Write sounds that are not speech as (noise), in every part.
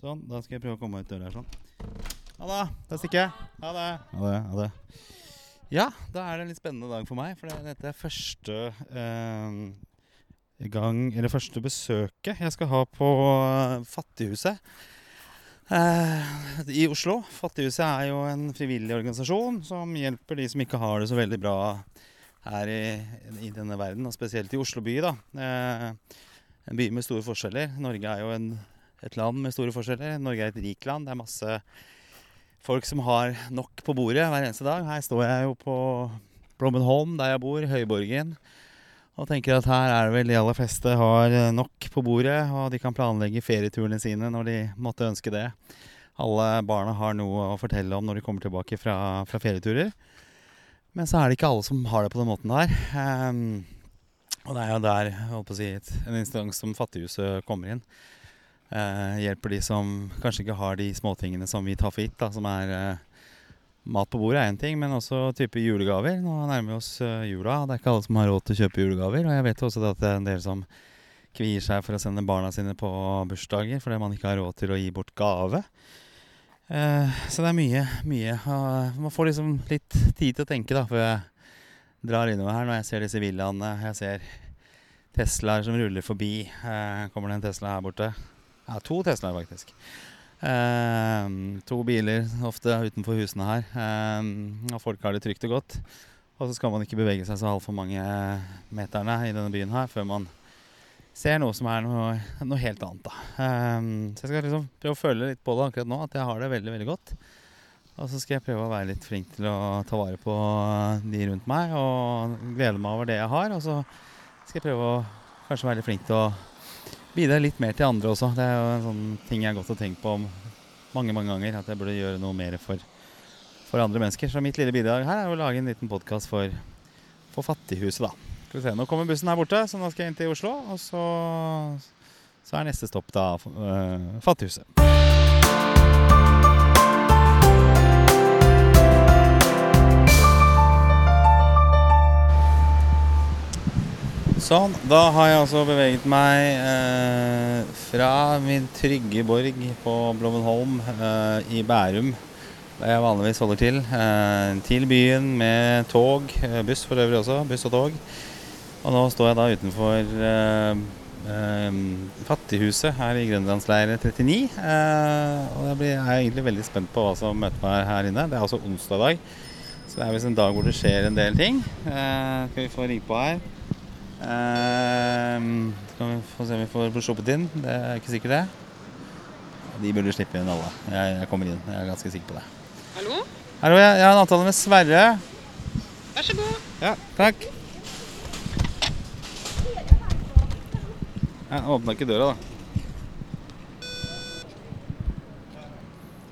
Sånn, da skal jeg prøve å komme meg ut døra her sånn. Ha det. Da stikker jeg. Ha det. Ha det. Ja, da er det en litt spennende dag for meg. For dette er første eh, gang Eller første besøket jeg skal ha på eh, Fattighuset eh, i Oslo. Fattighuset er jo en frivillig organisasjon som hjelper de som ikke har det så veldig bra her i, i denne verden, og spesielt i Oslo by. da. Eh, en by med store forskjeller. Norge er jo en, et land med store forskjeller. Norge er et rikt land. Det er masse folk som har nok på bordet hver eneste dag. Her står jeg jo på Blommenholm, der jeg bor, Høyborgen. Og tenker at her er det vel de aller fleste har eh, nok på bordet, og de kan planlegge ferieturene sine når de måtte ønske det. Alle barna har noe å fortelle om når de kommer tilbake fra, fra ferieturer. Men så er det ikke alle som har det på den måten der. Um, og det er jo der holdt på å si, en instans som Fattighuset kommer inn. Eh, hjelper de som kanskje ikke har de småtingene som vi tar for gitt. Som er eh, Mat på bordet er én ting, men også type julegaver. Nå nærmer vi oss eh, jula, det er ikke alle som har råd til å kjøpe julegaver. Og jeg vet også at det er en del som kvier seg for å sende barna sine på bursdager fordi man ikke har råd til å gi bort gave. Eh, så det er mye, mye. Man får liksom litt tid til å tenke da, før jeg drar innover her. Når jeg ser disse villaene, jeg ser Teslaer som ruller forbi. Eh, kommer det en Tesla her borte? Ja, to Teslaer faktisk. Eh, to biler ofte utenfor husene her. Eh, og folk har det trygt og godt. Og så skal man ikke bevege seg så altfor mange meterne i denne byen her før man ser noe som er noe, noe helt annet. da. Eh, så jeg skal liksom prøve å føle litt på det akkurat nå, at jeg har det veldig veldig godt. Og så skal jeg prøve å være litt flink til å ta vare på de rundt meg og glede meg over det jeg har. Og så skal jeg prøve å kanskje være litt flink til å bidra litt mer til andre også. Det er jo en sånn ting jeg har gått og tenkt på mange mange ganger. At jeg burde gjøre noe mer for, for andre mennesker. Så mitt lille bidrag her er å lage en liten podkast for, for Fattighuset, da. Skal vi se, Nå kommer bussen her borte, så nå skal jeg inn til Oslo. Og så, så er neste stopp da uh, Fattighuset. Sånn. Da har jeg altså beveget meg eh, fra min trygge borg på Blommenholm eh, i Bærum, der jeg vanligvis holder til, eh, til byen med tog. eh, Buss for øvrig også. Buss og tog. Og nå står jeg da utenfor eh, eh, Fattighuset her i Grønlandsleire 39. eh, og da blir, jeg egentlig veldig spent på hva som møter meg her inne. Det er altså onsdag dag, så det er visst en dag hvor det skjer en del ting. Skal vi få ringe på her. Uh, skal vi få se om vi får sluppet inn. Det er ikke sikkert, det. De burde slippe inn alle. Jeg, jeg kommer inn. Jeg er ganske sikker på det. Hallo? Hallo, jeg, jeg har en avtale med Sverre. Vær så god. Ja, takk. Jeg åpna ikke døra, da.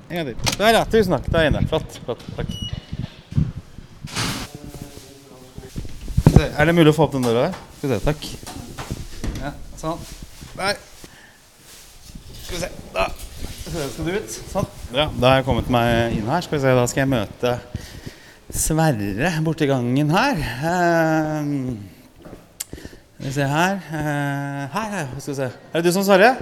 En gang til. Der, ja. Tusen takk. Da er jeg inne. Flott. flott, Takk. Er det mulig å få opp den døra her? Skal vi se. Takk. Ja, sånn. Der. Skal vi se. Da skal du ut. Sånn. Bra. Da har jeg kommet meg inn her. Skal vi se. Da skal jeg møte Sverre borti gangen her. Ehm, Skal vi se her. Eh, her, her. Skal vi se. Er det du som Sverre?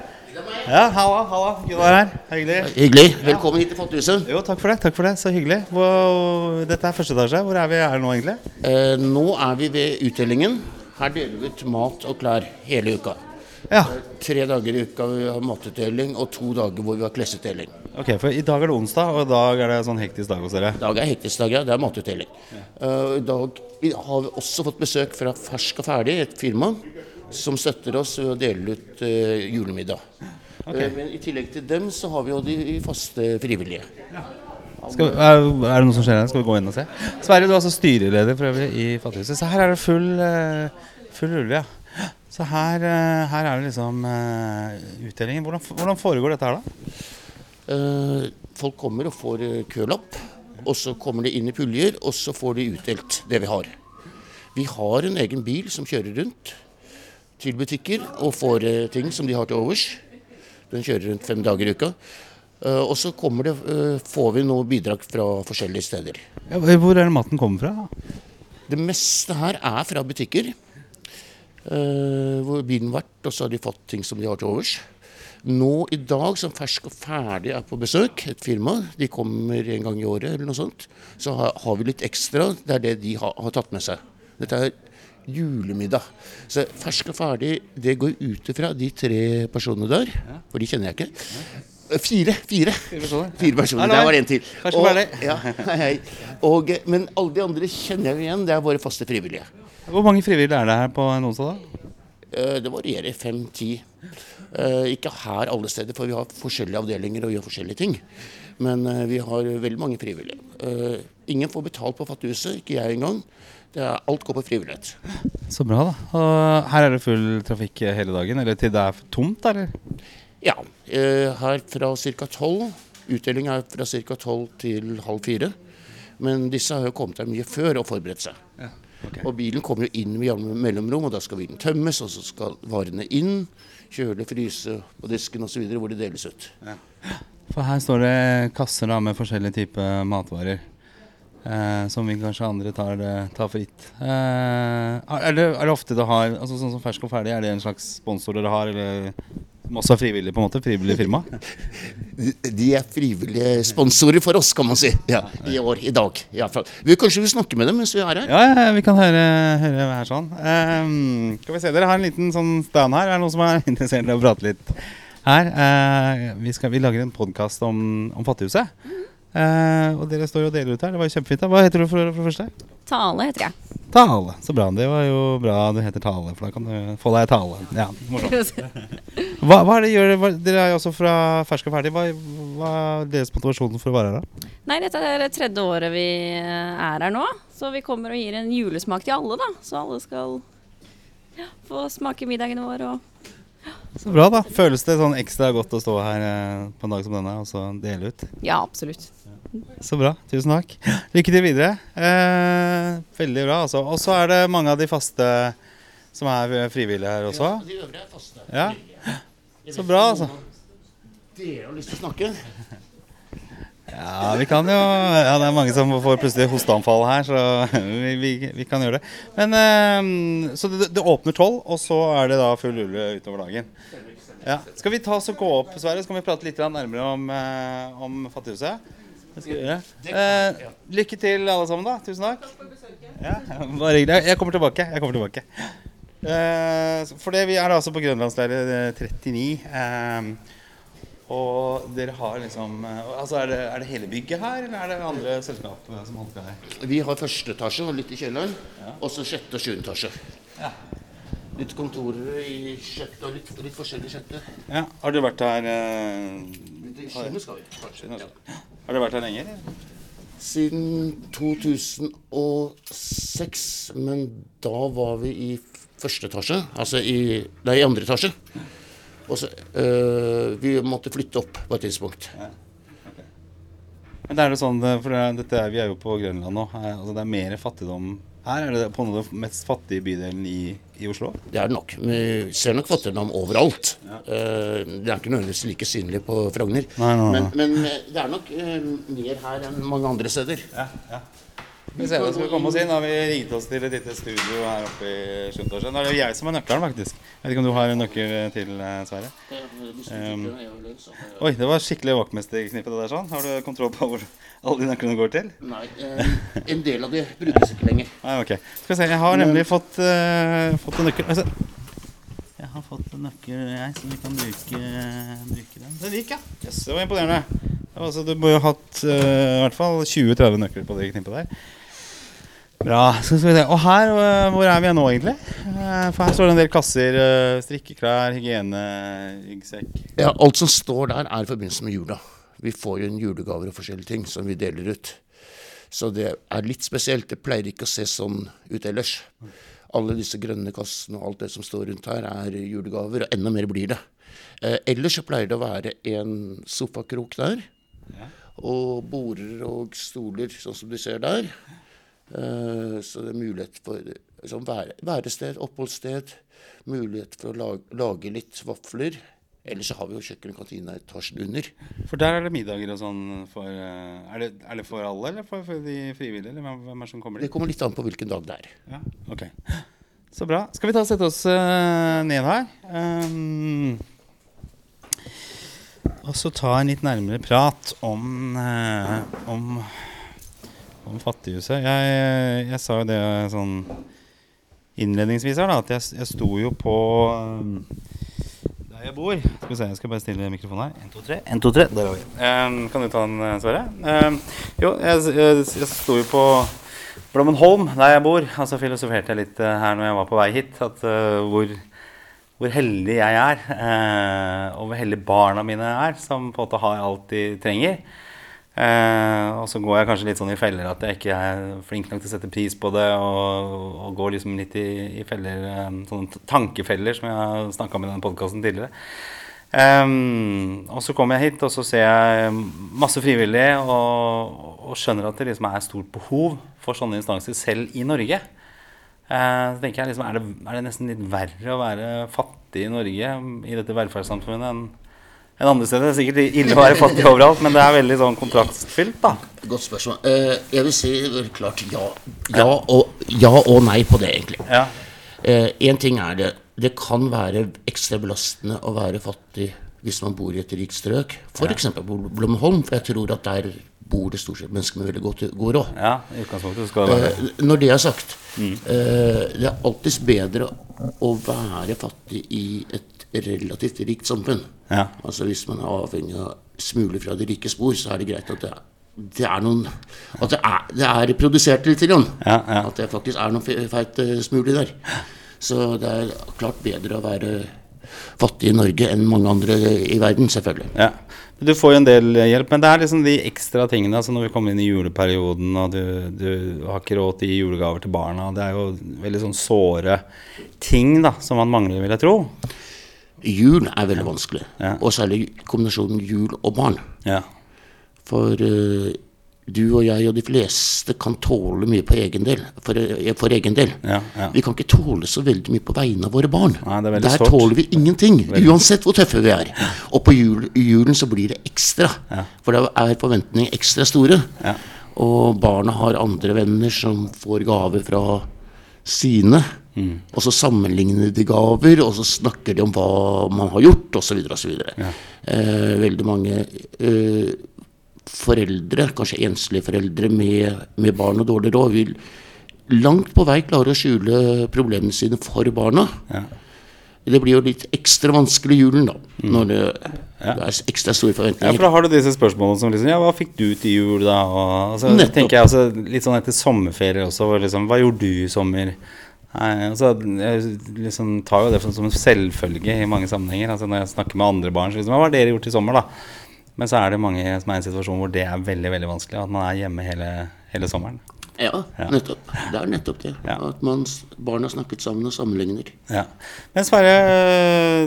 Ja, halla. halla. Gunnar her. Hyggelig. Hyggelig. Velkommen hit til Fattighuset. Jo, takk for det. takk for det, Så hyggelig. Hvor, dette er første etasje. Hvor er vi her nå, egentlig? Eh, nå er vi ved utdelingen. Her deler vi ut mat og klær hele uka. Ja. Tre dager i uka vi har matutdeling, og to dager hvor vi har klesutdeling. Ok, for I dag er det onsdag, og i dag er det sånn hektisk dag hos dere. I dag er hektisk dag, ja. Det er matutdeling. Eh, I dag har vi også fått besøk fra Fersk og Ferdig, et firma som støtter oss ved å dele ut uh, julemiddag. Eh, men i tillegg til dem så har vi jo de faste frivillige. Skal, er, er det noe som skjer her? Skal vi gå inn og se? Sverre, du er altså styreleder for øvrig i Fattighuset. Så her er det full, eh, full rulle, ja. Så her, eh, her er det liksom eh, utdelingen. Hvordan, hvordan foregår dette her, da? Eh, folk kommer og får kølapp, og så kommer de inn i puljer, og så får de utdelt det vi har. Vi har en egen bil som kjører rundt til butikker og får ting som de har til overs. Den kjører rundt fem dager i uka. Eh, og så det, eh, får vi noe bidrag fra forskjellige steder. Ja, hvor er det maten kommer fra? Det meste her er fra butikker. eh, hvor byen har vært, og så har de fått ting som de har til overs. Nå i dag, som Fersk og ferdig er på besøk, et firma, de kommer en gang i året eller noe sånt, så har, vi litt ekstra. Det er det de har, har tatt med seg. Dette er julemiddag. Så Fersk og ferdig, det går ut ifra de tre personene der, for de kjenner jeg ikke. Eh, Fire. Fire. personer. Fire personer. Der var det en til. Kanskje og ferdig. ja, hei, hei. Og, men alle de andre kjenner jeg igjen. Det er våre faste frivillige. Hvor mange frivillige er det her på en onsdag? da? Eh, Det varierer fem-ti. Eh, Ikke her alle steder, for vi har forskjellige avdelinger og gjør forskjellige ting. Men vi har veldig mange frivillige. Ingen får betalt på Fattighuset, ikke jeg engang. Det er, alt går på frivillighet. Så bra, da. Og her er det full trafikk hele dagen? Eller til det er tomt, eller? Ja, eh, her fra ca. tolv. Utdeling er fra ca. tolv til halv fire. Men disse har jo kommet her mye før og forberedt seg. ok. Og bilen kommer jo inn med jevne mellomrom, og da skal bilen tømmes, og så skal varene inn. Kjøle, fryse på disken osv. hvor det deles ut. For her står det kasser da med forskjellige typer matvarer. Eh, som vi kanskje andre tar, det- tar for gitt. Eh, er, det, er det ofte det har altså Sånn som Fersk og ferdig, er det en slags sponsor dere har? Eller også er frivillig, på en måte? Frivillig firma? (laughs) De- er frivillige sponsorer for oss, kan man si. Ja, I år, i dag. i. Vi Kanskje vi snakker med dem mens vi er her? Ja, ja, vi kan høre, høre her sånn. Um, skal vi se, Dere har en liten sånn stand her. Er det noen som er (laughs) interessert i å prate litt her? Uh, vi, skal, vi lager en podkast om, om Fattighuset. Eh, og dere står jo og deler ut her. Det var jo kjempefint. da. Hva heter du for, for det første? Tale heter jeg. Tale. Så bra. Det var jo bra du heter Tale, for da kan du få deg tale. Ja, morsomt. (laughs) Hva, hva er det gjør hva, Dere er jo også fra Fersk og ferdig. Hva, hva er deres motivasjon for å være her, da? Nei, dette er det tredje året vi er her nå. Så vi kommer og gir en julesmak til alle, da. Så alle skal ja, få smake middagen vår og Så bra, da. Føles det sånn ekstra godt å stå her eh, på en dag som denne og så dele ut? Ja, absolutt. Så bra. Tusen takk. Lykke til videre. Eh, veldig bra, altså. Og så er det mange av de faste som er frivillige her også. De øvrige er faste. Ja. Så bra, altså. Dere har lyst til å snakke? Ja, vi kan jo Ja, det er mange som får plutselig hosteanfall her, så vi, vi, vi kan gjøre det. Men eh, Så det, det åpner tolv, og så er det da full rulle utover dagen. Ja. Skal vi ta oss og gå opp, Sverre? Så kan vi prate litt nærmere om, eh, om Fattighuset? Gjøre. Eh, lykke til, alle sammen. da Tusen takk. Ja, bare hyggelig. Jeg kommer tilbake. Jeg kommer tilbake. Eh, for det, vi er da altså på Grønlandsleiret 39. Eh, og dere har liksom eh, Altså er det, er det hele bygget her, eller er det andre selskap som holder til her? Vi har første etasje og litt i kjelleren. Og så sjette og sjuende etasje. Ja. Litt kontorer i kjøttet og litt, litt forskjellig sjette. ja. Har du vært her eh, sjuende skal vi, kanskje. Ja. Har du vært her lenge? eller? Siden 2006, men da var vi i første etasje. Altså i, nei, i andre etasje. Og så øh, Vi måtte flytte opp på et tidspunkt. Men det er jo sånn, eh, for det, dette Vi er jo på Grønland nå. eh, Altså det er mer fattigdom her. Er det på noe av den mest fattige bydelen i, i Oslo? Det er det nok. Vi ser nok fattigdom overalt. Ja. det er ikke nødvendigvis like synlig på Frogner. Nei, nei, nei. Men, men eh, det er nok eh, mer her enn mange andre steder. Ja, ja. Vi ser det, skal komme oss inn. Har vi ringt oss til et lite studio her oppe i Sjuntasjen. Da er det jeg som har nøkkelen, faktisk. Jeg vet ikke om du har en nøkkel til, eh, Sverre? Um, Oi, det var skikkelig vaktmesterknippet det der sånn. Har du kontroll på hvor alle de nøklene går til? Nei, eh, en del av de brukes ikke lenger. Nei, ok. Skal vi se, jeg har nemlig fått, uh, fått en nøkkel. Altså, jeg har fått en nøkkel, jeg, så vi kan bruke, bruke den. Den gikk, ja. Yes, det var imponerende. Det var, altså, du må jo ha hatt uh, i hvert fall 20-30 nøkler på det knippet der. Bra. Så skal vi se. Og her, hvor er vi nå egentlig? For her står det en del kasser. strikkeklær, hygiene, ryggsekk. Ja, alt som står der, er i forbindelse med jula. Vi får jo en julegaver og forskjellige ting som vi deler ut. Så det er litt spesielt. Det pleier ikke å se sånn ut ellers. Alle disse grønne kassene og alt det som står rundt her, er julegaver, og enda mer blir det. Eh, ellers så pleier det å være en sofakrok der, og border og stoler, sånn som du ser der. Eh, så det er mulighet for liksom, være, værested, oppholdssted. Mulighet for å lage, lage litt vafler. Ellers så har vi jo kjøkken og kantine etasjen under. For der er det middager og sånn for eh, er, det, er det for alle, eller for, for de frivillige? Eller hvem er det som kommer Det kommer litt an på hvilken dag det er. Ja, ok. Så bra. Skal vi ta og sette oss eh, ned her? Um, og så ta en litt nærmere prat om, om, om Fattighuset. Jeg, jeg sa jo det sånn innledningsvis her, da, at jeg, jeg sto jo på jeg bor. Skal vi se, jeg skal bare stille mikrofonen her. 1, 2, 3. 1, 2, 3. Der har vi. um, kan du ta den, eh, Sverre? Um, jo, jeg, jeg, jeg sto jo på Blommenholm, der jeg bor. Og så filosoferte jeg litt uh, her når jeg var på vei hit, at uh, hvor, hvor heldig jeg er. Uh, og hvor heldige barna mine er, som på en måte har alt de trenger. Eh, og så går jeg kanskje litt sånn i feller at jeg ikke er flink nok til å sette pris på det. Og, og går liksom litt i, i feller, eh, sånne tankefeller som jeg har snakka om i denne podkasten tidligere. Um, og så kommer jeg hit, og så ser jeg masse frivillige og, og skjønner at det liksom er stort behov for sånne instanser selv i Norge. Uh, så tenker jeg liksom, er det, er det nesten litt verre å være fattig i Norge i dette velferdssamfunnet enn enn andre steder? Det er sikkert ille å være fattig overalt, men det er veldig sånn kontraktsfylt da. Godt spørsmål. Eh, jeg vil si klart ja. Ja og, ja og nei på det, egentlig. Ja. Én ting er det. Det kan være ekstra belastende å være fattig hvis man bor i et rikt strøk. F.eks. på Blomholm, for jeg tror at der bor det stort sett mennesker med veldig godt god råd. ja, i utgangspunktet skal det være Eh, Når det er sagt, eh, det er alltids bedre å være fattig i et relativt rikt samfunn. Ja. Altså Hvis man er avhengig av smuler fra de rike spor, så er det greit at det, det er noen At det er, det er produsert litt. Grann. Ja, ja. At det faktisk er noen fe- feit eh, smule der. Så det er klart bedre å være fattig i Norge enn mange andre i verden, selvfølgelig. Ja. Du får jo en del hjelp, men det er liksom de ekstra tingene. Altså når vi kommer inn i juleperioden, og du, du har ikke råd til å gi julegaver til barna. Det er jo veldig sånn såre ting da, som man mangler, vil jeg tro. Jul er veldig vanskelig, Ja. og særlig kombinasjonen jul og barn. Ja. For uh, du og jeg og de fleste kan tåle mye på egen del, for, eh, for egen del. Ja, ja. Vi kan ikke tåle så veldig mye på vegne av våre barn. Nei, er Der sårt. tåler vi ingenting, Veldig. uansett hvor tøffe vi er. Og på jul, julen så blir det ekstra, for da er forventningene ekstra store. Og barna har andre venner som får gaver fra sine. Mm. Og så sammenligner de gaver, og så snakker de om hva man har gjort, osv. osv. Ja. Eh, veldig mange eh, foreldre, kanskje enslige foreldre med, med barn og dårlig råd, vil langt på vei klare å skjule problemene sine for barna. Ja. Det blir jo litt ekstra vanskelig i julen, da, når det, det er ekstra store forventninger. Ja, for da har du disse spørsmålene som liksom Ja, hva fikk du til jul, da? Og, altså, Nettopp. tenker jeg altså, litt sånn etter sommerferie også, liksom Hva gjorde du i sommer? Nei, altså, jeg liksom tar jo det som en selvfølge i mange sammenhenger. Altså Når jeg snakker med andre barn, så liksom Hva har dere gjort i sommer, da? Men så er det mange som er i en situasjon hvor det er veldig, veldig vanskelig. At man er hjemme hele, hele sommeren. Ja, nettopp. Det er nettopp det. Ja. At man, har snakket sammen og sammenligner. Ja. Men Sverre,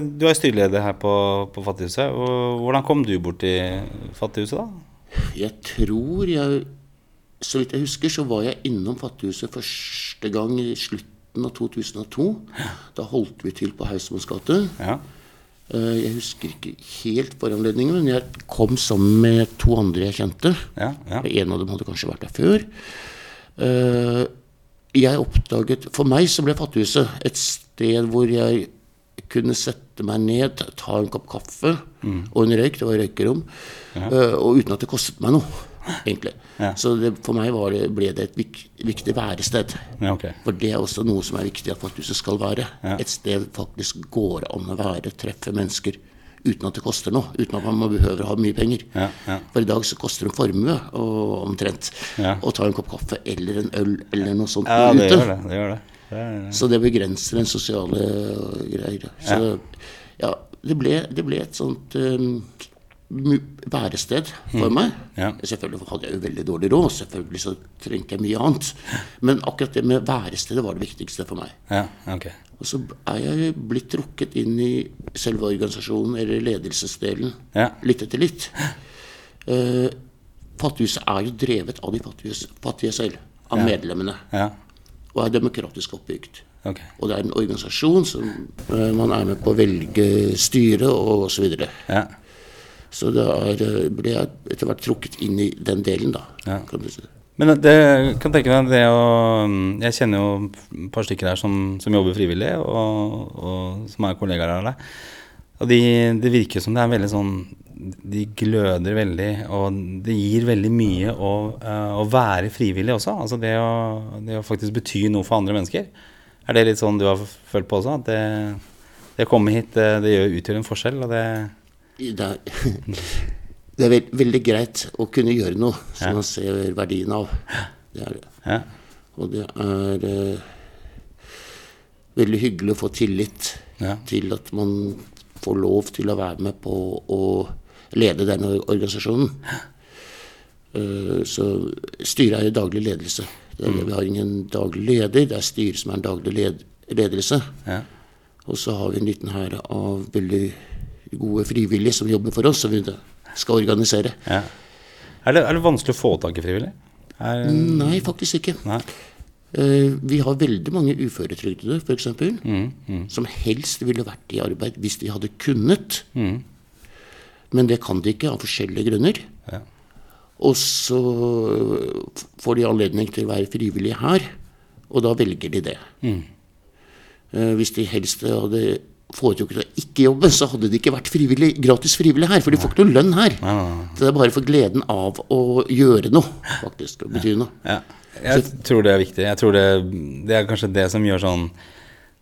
du er styreleder her på, på Fattighuset. Og Hvordan kom du bort til Fattighuset, da? Jeg tror jeg Så vidt jeg husker, så var jeg innom Fattighuset første gang i slutten av 2002. Da holdt vi til på Hausmanns gate. Ja. Eh, Jeg husker ikke helt foranledningen, men jeg kom sammen med to andre jeg kjente. Ja, ja. En av dem hadde kanskje vært der før. Eh, Jeg oppdaget For meg så ble Fattighuset et sted hvor jeg kunne sette meg ned, ta en kopp kaffe og en røyk. Det var røykerom. eh, Og uten at det kostet meg noe, egentlig. Ja. Så det, for meg var det, ble det et vik, viktig værested. ja okay. For det er også noe som er viktig at Fattighuset skal være. Ja. Et sted faktisk går an å være, treffe mennesker uten at det koster noe. Uten at man må behøver å ha mye penger. Ja, ja. For i dag så koster det en formue og, omtrent å ta en kopp kaffe eller en øl eller noe sånt Ja, det ute. gjør det. det, gjør det. det er, Så det begrenser den sosiale greier. Så ja, det ble, det ble et sånt um, værested for meg. Mm. Ja. Selvfølgelig hadde jeg jo veldig dårlig råd, selvfølgelig så trengte jeg mye annet. Men akkurat det med værestedet var det viktigste for meg. ja, ok. Og så er jeg blitt trukket inn i selve organisasjonen, eller ledelsesdelen, Ja. litt etter litt. Uh, Fattighuset er jo drevet av de fattige, fattige selv, av medlemmene, og er demokratisk oppbygd. ok. Og det er en organisasjon som uh, man er med på å velge styre og osv. Ja, så er, eh, ble jeg etter hvert trukket inn i den delen, da. Ja. Kan du si. Men det kan tenke meg det å Jeg kjenner jo et par stykker her som, som jobber frivillig, og, og som er kollegaer av deg. Og de, det virker som det er veldig sånn de gløder veldig, og det gir veldig mye å, eh, å være frivillig også. Altså det å, det å faktisk bety noe for andre mennesker. Er det litt sånn du har følt på også? At det, det å komme hit, det, det gjør, utgjør en forskjell? Og det Det er, (laughs) er veld, veldig greit å kunne gjøre noe som Ja. man ser verdien av. Det er det. Ja. Og det er eh, veldig hyggelig å få tillit Ja. til at man får lov til å være med på å lede denne organisasjonen. Uh, så styret er jo daglig ledelse. Det mm. Vi har ingen daglig leder, det er styret som er en daglig led ledelse. Og så har vi en liten hær av veldig gode frivillige som jobber for oss, som vi skal organisere. Ja. Er, det, er det vanskelig å få tak i frivillig? Er, Nei, faktisk ikke. nei. Eh, Vi har veldig mange uføretrygdede, f.eks., Mm, mm, som helst ville vært i arbeid hvis de hadde kunnet. mm. Men det kan de ikke av forskjellige grunner. Ja. Og så får de anledning til å være frivillige her, og da velger de det. Mm. Eh, Hvis de helst hadde foretrukket å ikke jobbe, så hadde de ikke vært frivillig, gratis frivillig her, for de får ikke noen lønn her. Så det er bare for gleden av å gjøre noe, faktisk, å bety noe. Ja. Jeg tror det er viktig. Jeg tror det, det er kanskje det som gjør sånn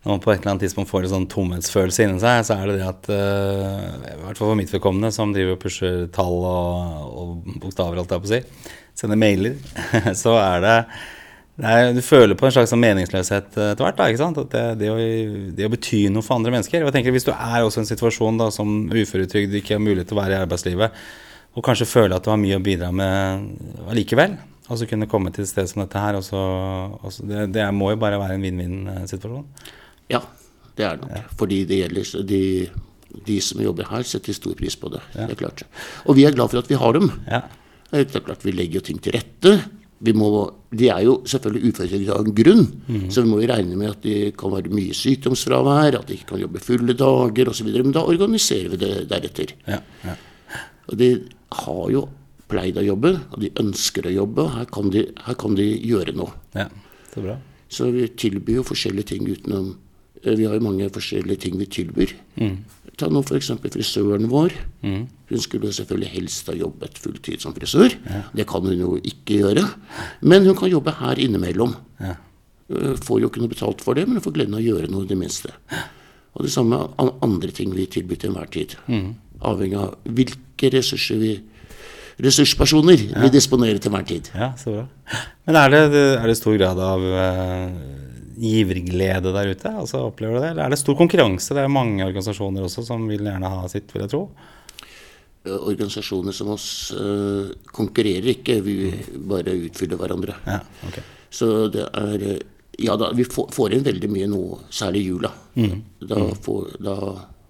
Når man på et eller annet tidspunkt får en sånn tomhetsfølelse inni seg, så er det det at eh, I hvert fall for mitt vedkommende, som driver og pusher tall og, og bokstaver, alt jeg på å si, sender mailer, (laughs) så er det er, du føler på en slags sånn meningsløshet eh, etter hvert. da, ikke sant? At det, det, å, det å bety noe for andre mennesker. Og jeg tenker Hvis du er også i en situasjon da, som uføretrygd, ikke har mulighet til å være i arbeidslivet, og kanskje føler at du har mye å bidra med allikevel, og så kunne komme til et sted som dette her også, også, det, det må jo bare være en vinn-vinn-situasjon. Ja, det er det nok. Fordi det gjelder de, de som jobber her, setter stor pris på det. Det er klart. Og vi er glad for at vi har dem. Ja. Det er klart Vi legger jo ting til rette. Vi må, de er jo selvfølgelig uføretrygdet av en grunn, så vi må jo regne med at de kan være mye sykdomsfravær, at de ikke kan jobbe fulle dager osv. Men da organiserer vi det deretter. Ja, ja. Og de har jo pleid å jobbe, og de ønsker å jobbe. Her kan de, her kan de gjøre noe. ja. Så bra. Så vi tilbyr jo forskjellige ting utenom eh, Vi har jo mange forskjellige ting vi tilbyr. Ta nå f.eks. frisøren vår. Hun skulle selvfølgelig helst ha jobbet fulltid som frisør. Det kan hun jo ikke gjøre. Men hun kan jobbe her innimellom. Ja. Eh, Får jo ikke noe betalt for det, men hun får gleden av å gjøre noe i det minste. Og det samme andre ting vi tilbyr til enhver tid. Avhengig av hvilke ressurser vi ressurspersoner vi disponerer til enhver tid. ja, så bra. Men er det, er det stor grad av uh, giverglede der ute? Altså, opplever du det? Eller er det stor konkurranse? Det er mange organisasjoner også som vil gjerne ha sitt, vil jeg tro. Eh, Organisasjoner som oss uh, konkurrerer ikke, vi bare utfyller hverandre. Ja, okay. Så det er eh, Ja da, vi får, får inn veldig mye nå, særlig i jula. Da, får, da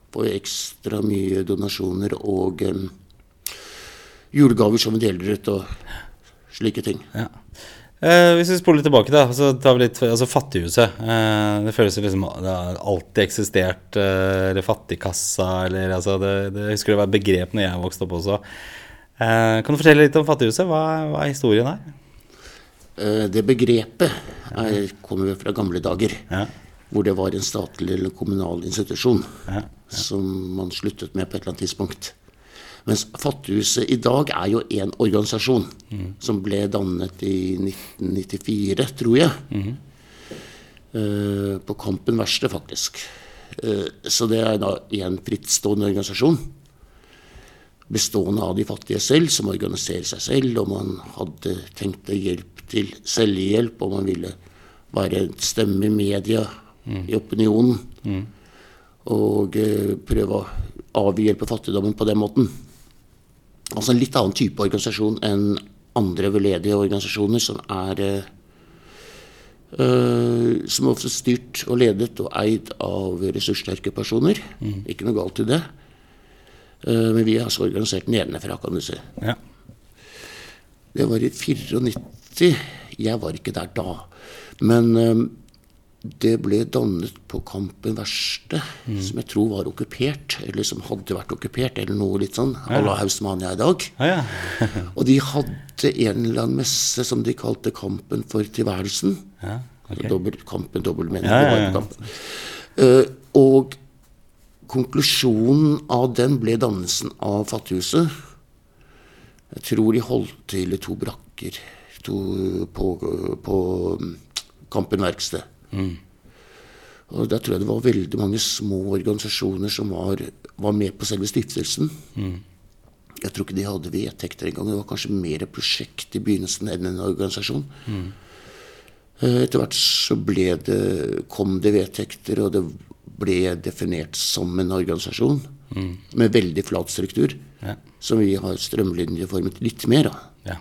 får vi ekstra mye donasjoner og um, julegaver som vi deler ut, og slike ting. Ja. Eh, hvis vi spoler litt tilbake, da, så tar vi litt altså Fattighuset. Eh, det føles som liksom Det har alltid eksistert eh, Eller Fattigkassa, eller altså det, det, Jeg husker det var et begrep når jeg vokste opp også. Eh, kan du fortelle litt om Fattighuset? Hva, hva er historien her? Eh, Det begrepet er, kommer fra gamle dager, Ja. hvor det var en statlig eller kommunal institusjon Ja. som man sluttet med på et eller annet tidspunkt. Mens Fattighuset i dag er jo en organisasjon som ble dannet i 1994, tror jeg. Eh, på Kampen Verste, faktisk. Uh, så det er da en frittstående organisasjon. Bestående av de fattige selv, som organiserer seg selv. Og man hadde tenkt å hjelpe til selvhjelp, og man ville være en stemme i media, i opinionen. Og uh, prøve å avhjelpe fattigdommen på den måten. Altså en litt annen type organisasjon enn andre veldedige organisasjoner som er Uh, som Som ofte er styrt og ledet og eid av ressurssterke personer. Ikke noe galt i det. Uh, men vi er altså organisert nedenfra, kan du si. Ja. Det var i 94. Jeg var ikke der da. Men eh, det ble dannet på Kampen Verste, som jeg tror var okkupert, eller som hadde vært okkupert, eller noe litt sånn. Ja. la Hausmania i dag. Ja, ja. (laughs) Og de hadde en eller annen messe som de kalte Kampen for tilværelsen. ja. okay. Dobbelt, kampen, var kampen. Eh, og konklusjonen av den ble dannelsen av Fattighuset. Jeg tror de holdt til i to brakker to, på, på mm, Kampen verksted. Og Der tror jeg det var veldig mange små organisasjoner som var, var med på selve stiftelsen. Jeg tror ikke de hadde vedtekter engang. Det var kanskje mer et prosjekt i begynnelsen enn en organisasjon. Mm. Etter hvert så ble det, kom det vedtekter, og det ble definert som en organisasjon med veldig flat struktur, Ja. som vi har strømlinjeformet litt mer av. Ja.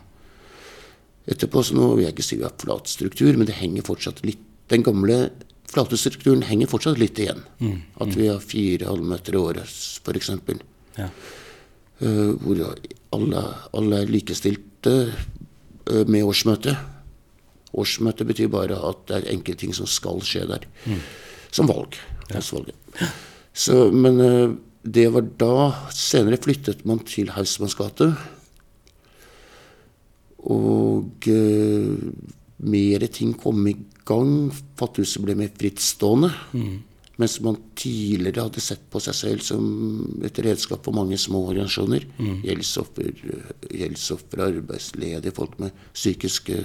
Etterpå så nå vil jeg ikke si vi har flat struktur, men det henger fortsatt litt Den gamle flatestrukturen henger fortsatt litt igjen. At vi har fire halvmeter i året, f.eks. Ja. Uh, hvor alle, alle er likestilte uh, med årsmøte. Årsmøte betyr bare at det er enkelte ting som skal skje der. Som valg. Ja. Så, men uh, det var da Senere flyttet man til Hausmanns gate. Og mer ting kom i gang. Fattighuset ble mer frittstående. Mens man tidligere hadde sett på seg selv som et redskap for mange små organisasjoner. Gjeldsoffer, gjeldsoffer, arbeidsledige, folk med psykiske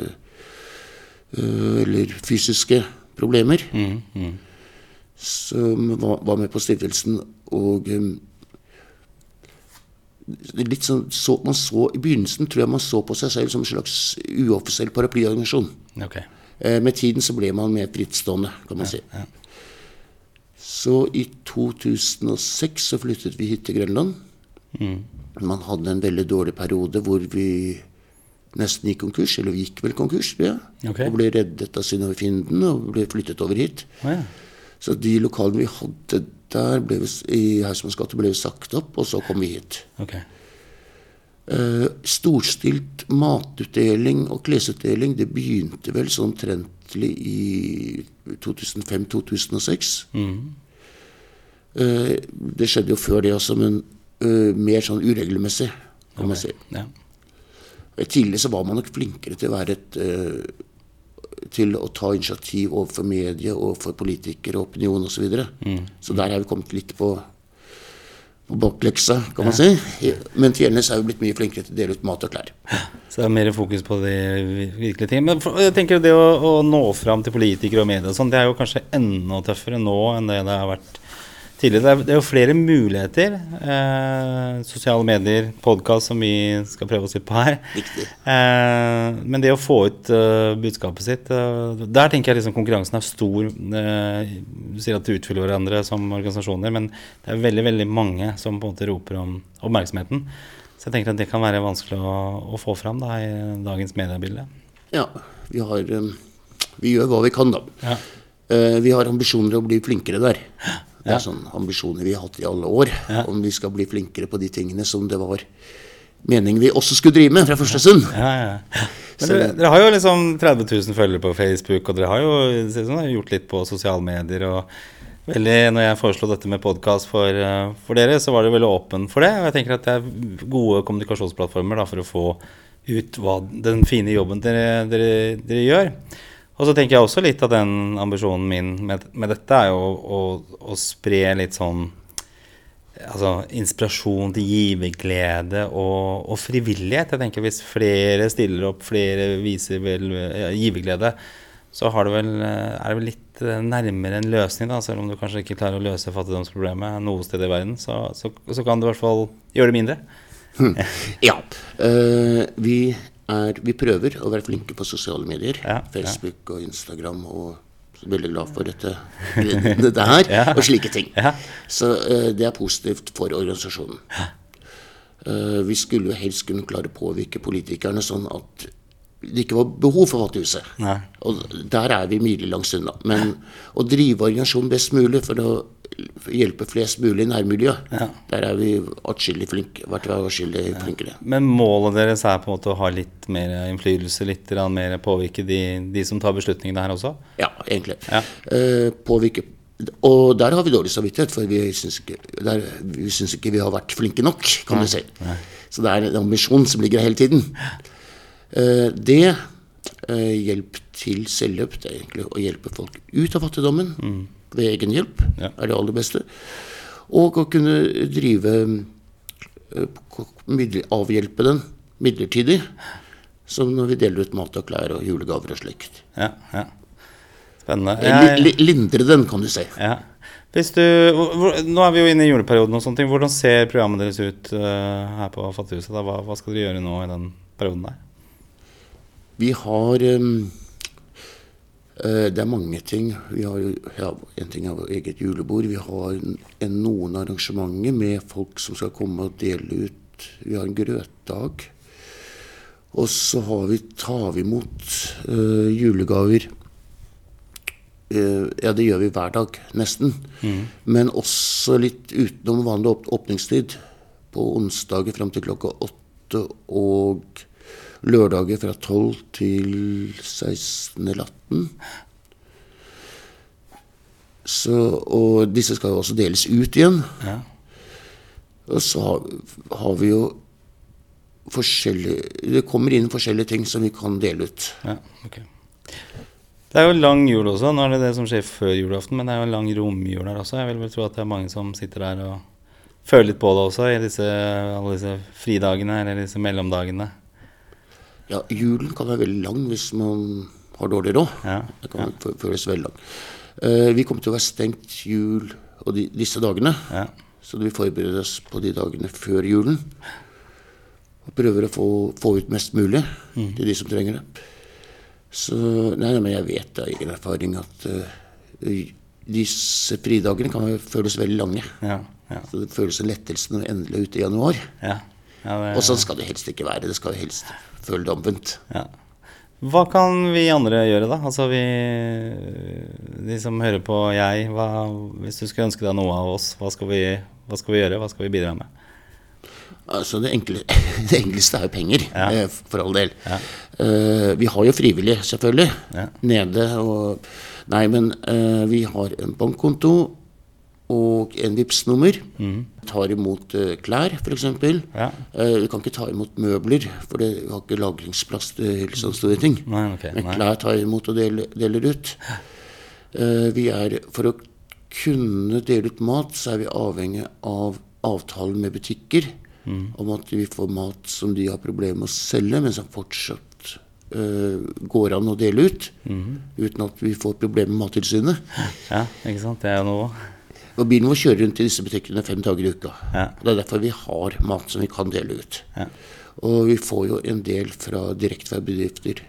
øh, eller fysiske problemer. Som var, var med på stiftelsen. Og øh, litt sånn, så, man så, I begynnelsen tror jeg man så på seg selv som en slags uoffisiell paraplyorganisasjon. Ok. Eh, Med tiden så ble man mer frittstående, kan man si. Så i 2006 så flyttet vi hit til Grønland. Man hadde en veldig dårlig periode hvor vi nesten gikk konkurs, eller vi gikk vel konkurs, tror jeg. Ok. Og ble reddet av synofienden og ble flyttet over hit. Ja. Så de lokalene vi hadde der ble vi, i Hausmanns ble vi sagt opp, og så kom vi hit. Ok. Eh, storstilt matutdeling og klesutdeling, det begynte vel sånn omtrentlig i 2005-2006. Eh, det skjedde jo før det også, men eh, mer sånn uregelmessig, kan man si. Ja. Tidligere så var man nok flinkere til å være et til å ta initiativ overfor medie, overfor politikere, opinion osv. Så, videre. så der er vi kommet litt på, på kan man si. Men så er vi blitt mye flinkere til å dele ut mat og klær. Så det er mer fokus på de virkelige ting. Men jeg tenker det å, å nå fram til politikere og medier og sånn, det er jo kanskje enda tøffere nå enn det det har vært tidligere. Det er, det jo flere muligheter. Eh, sosiale medier, podkast som vi skal prøve oss ut på her. Eh, men det å få ut uh, budskapet sitt uh, Der tenker jeg liksom konkurransen er stor. Uh, du sier at du utfyller hverandre som organisasjoner, men det er veldig veldig mange som på en måte roper om oppmerksomheten. Så jeg tenker at det kan være vanskelig å, å få fram da, i dagens mediebilde. Ja, vi har um, Vi gjør hva vi kan, da. Ja. Vi har ambisjoner å bli flinkere der. Det er sånne ambisjoner vi har hatt i alle år. Om vi skal bli flinkere på de tingene som det var meningen vi også skulle drive med fra første stund. Ja, ja. Men dere, dere har jo liksom 30 000 følgere på Facebook, og dere har jo dere har gjort litt på sosiale medier. og veldig, når jeg foreslo dette med podkast for, eh, for dere, så var det veldig åpen for det. Og jeg tenker at det er gode kommunikasjonsplattformer da, for å få ut hva, den fine jobben dere, dere, dere gjør. Og så tenker jeg også litt av den ambisjonen min med, med dette er jo å, å, å spre litt sånn altså, inspirasjon til giverglede og, og frivillighet. Jeg tenker Hvis flere stiller opp, flere viser vel ja, giverglede, så det vel, er det vel litt nærmere en løsning. da, Selv om du kanskje ikke klarer å løse fattigdomsproblemet noe sted i verden, så, så, så kan du i hvert fall gjøre det mindre. Ja. Uh, vi, er, vi prøver å være flinke på sosiale medier. Ja. Facebook og Instagram. og veldig glad for dette, dette her, (laughs) Ja. og slike ting. Ja. Så uh, det er positivt for organisasjonen. Uh, vi skulle jo helst kunne klare å påvirke politikerne sånn at det ikke var behov for Fattighuset. Nei. Og der er vi milelangs unna. Men å drive organisasjonen best mulig for å hjelpe flest mulig i nærmiljøet, der er vi atskillig flinke, vært atskillig flinkere. Men målet deres er på en måte å ha litt mer innflytelse, litt mer påvirke de, de som tar beslutningene her også? Ja, egentlig. Ja. Eh, påvirke Og der har vi dårlig samvittighet, for vi syns ikke, vi ikke vi har vært flinke nok, kan du si. Så det er en ambisjon som ligger hele tiden. Eh, det eh, hjelp til selvhjelp, det er egentlig å hjelpe folk ut av fattigdommen ved egen hjelp, Ja. er det aller beste. Og å kunne drive eh, Avhjelpe den midlertidig. Som når vi deler ut mat og klær og julegaver og slikt. Ja, ja. Spennende. Eh, Jeg, Lindre den, kan du si. ja. Hvis du, nå er vi jo inne i juleperioden og sånne ting. Hvordan ser programmet deres ut eh, her på Fattighuset? Hva, hva skal dere gjøre nå i den perioden der? Vi har um, Det er mange ting. Vi har ja, En ting er eget julebord. Vi har en, en, noen arrangementer med folk som skal komme og dele ut. Vi har en grøtdag. Og så har vi, tar vi imot uh, julegaver. Uh, ja, det gjør vi hver dag, nesten. Men også litt utenom vanlig åpningstid. På onsdager fram til klokka åtte og lørdager fra 12 til 16 eller 18. Så, og disse skal jo også deles ut igjen. Ja. Og så har, har vi jo forskjellige Det kommer inn forskjellige ting som vi kan dele ut. Ja, okay. Det er jo lang jul også. Nå er det det som skjer før julaften, men det er jo lang romjul her også. Jeg vil vel tro at det er mange som sitter der og føler litt på det også i disse, alle disse fridagene eller disse mellomdagene. Ja, julen kan være veldig lang hvis man har dårlig råd. Ja, Det kan ja. føles veldig lang. Uh, vi kommer til å være stengt jul og de, disse dagene. Ja. Så vi forbereder oss på de dagene før julen. Og prøver å få, få ut mest mulig til de som trenger det. Så Nei, men jeg vet av egen erfaring at uh, disse fridagene kan føles veldig lange. Ja, ja, Så det føles en lettelse når vi endelig er ute i januar. ja. det, Og sånn skal det helst ikke være. Det skal helst det omvendt. ja. Hva kan vi andre gjøre, da? Altså vi De som hører på jeg, hva, hvis du skulle ønske deg noe av oss, hva skal vi, hva skal vi gjøre? Hva skal vi bidra med? Altså det, enkle, (laughs) det enkleste er jo penger, Ja. eh, for all del. Ja. Uh, vi har jo frivillige, selvfølgelig, Ja. nede. Og, nei, men uh, vi har en bankkonto og en Vipps-nummer. Tar imot eh, klær, f.eks. Ja. Vi kan ikke ta imot møbler, for det vi har ikke lagringsplass til sånne store ting. Nei, ok. Men klær tar imot og deler, deler ut. Eh, vi er, for å kunne dele ut mat, så er vi avhengig av avtalen med butikker om at vi får mat som de har problemer med å selge, men som fortsatt eh, går an å dele ut. Uten at vi får problemer med Mattilsynet. Ja, ikke sant. Det er jo noe. Og bilen vår kjører rundt i disse butikkene fem dager i uka. Ja. Det er derfor vi har mat som vi kan dele ut. Ja. Og vi får jo en del fra direkte fra bedrifter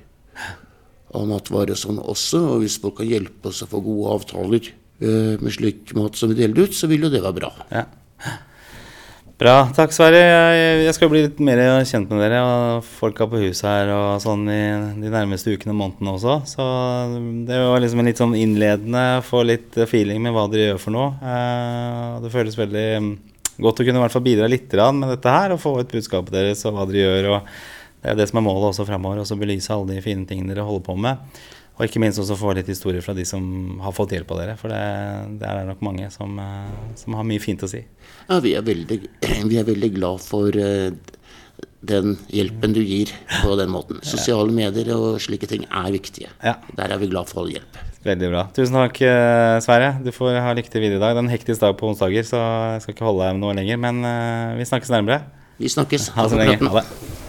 av matvarer og sånn også. Og hvis folk kan hjelpe oss å få gode avtaler eh, med slik mat som vi deler ut, så vil jo det være bra. Ja. Bra. Takk, Sverre. Jeg, jeg skal bli litt mer kjent med dere og folka på huset her og sånn i de nærmeste ukene og månedene også. Så det var liksom en litt sånn innledende, få litt feeling med hva dere gjør for noe. Eh, Det føles veldig mm, godt å kunne i hvert fall bidra litt med dette her og få ut budskapet deres og hva dere gjør. og Det er det som er målet også fremover, å belyse alle de fine tingene dere holder på med. Og ikke minst også få litt historier fra de som har fått hjelp av dere. For det, det er nok mange som, eh, som har mye fint å si. Ja, vi er veldig, (clears throat) vi er veldig glad for eh, den hjelpen du gir på den måten. Sosiale medier og slike ting er viktige. Ja. Der er vi glad for all hjelp. Veldig bra. Tusen takk, eh, Sverre. Du får ha lykke til videre i dag. Det er en hektisk dag på onsdager, så jeg skal ikke holde deg noe lenger. Men vi snakkes nærmere. Vi snakkes. Ha det så lenge. Ha det.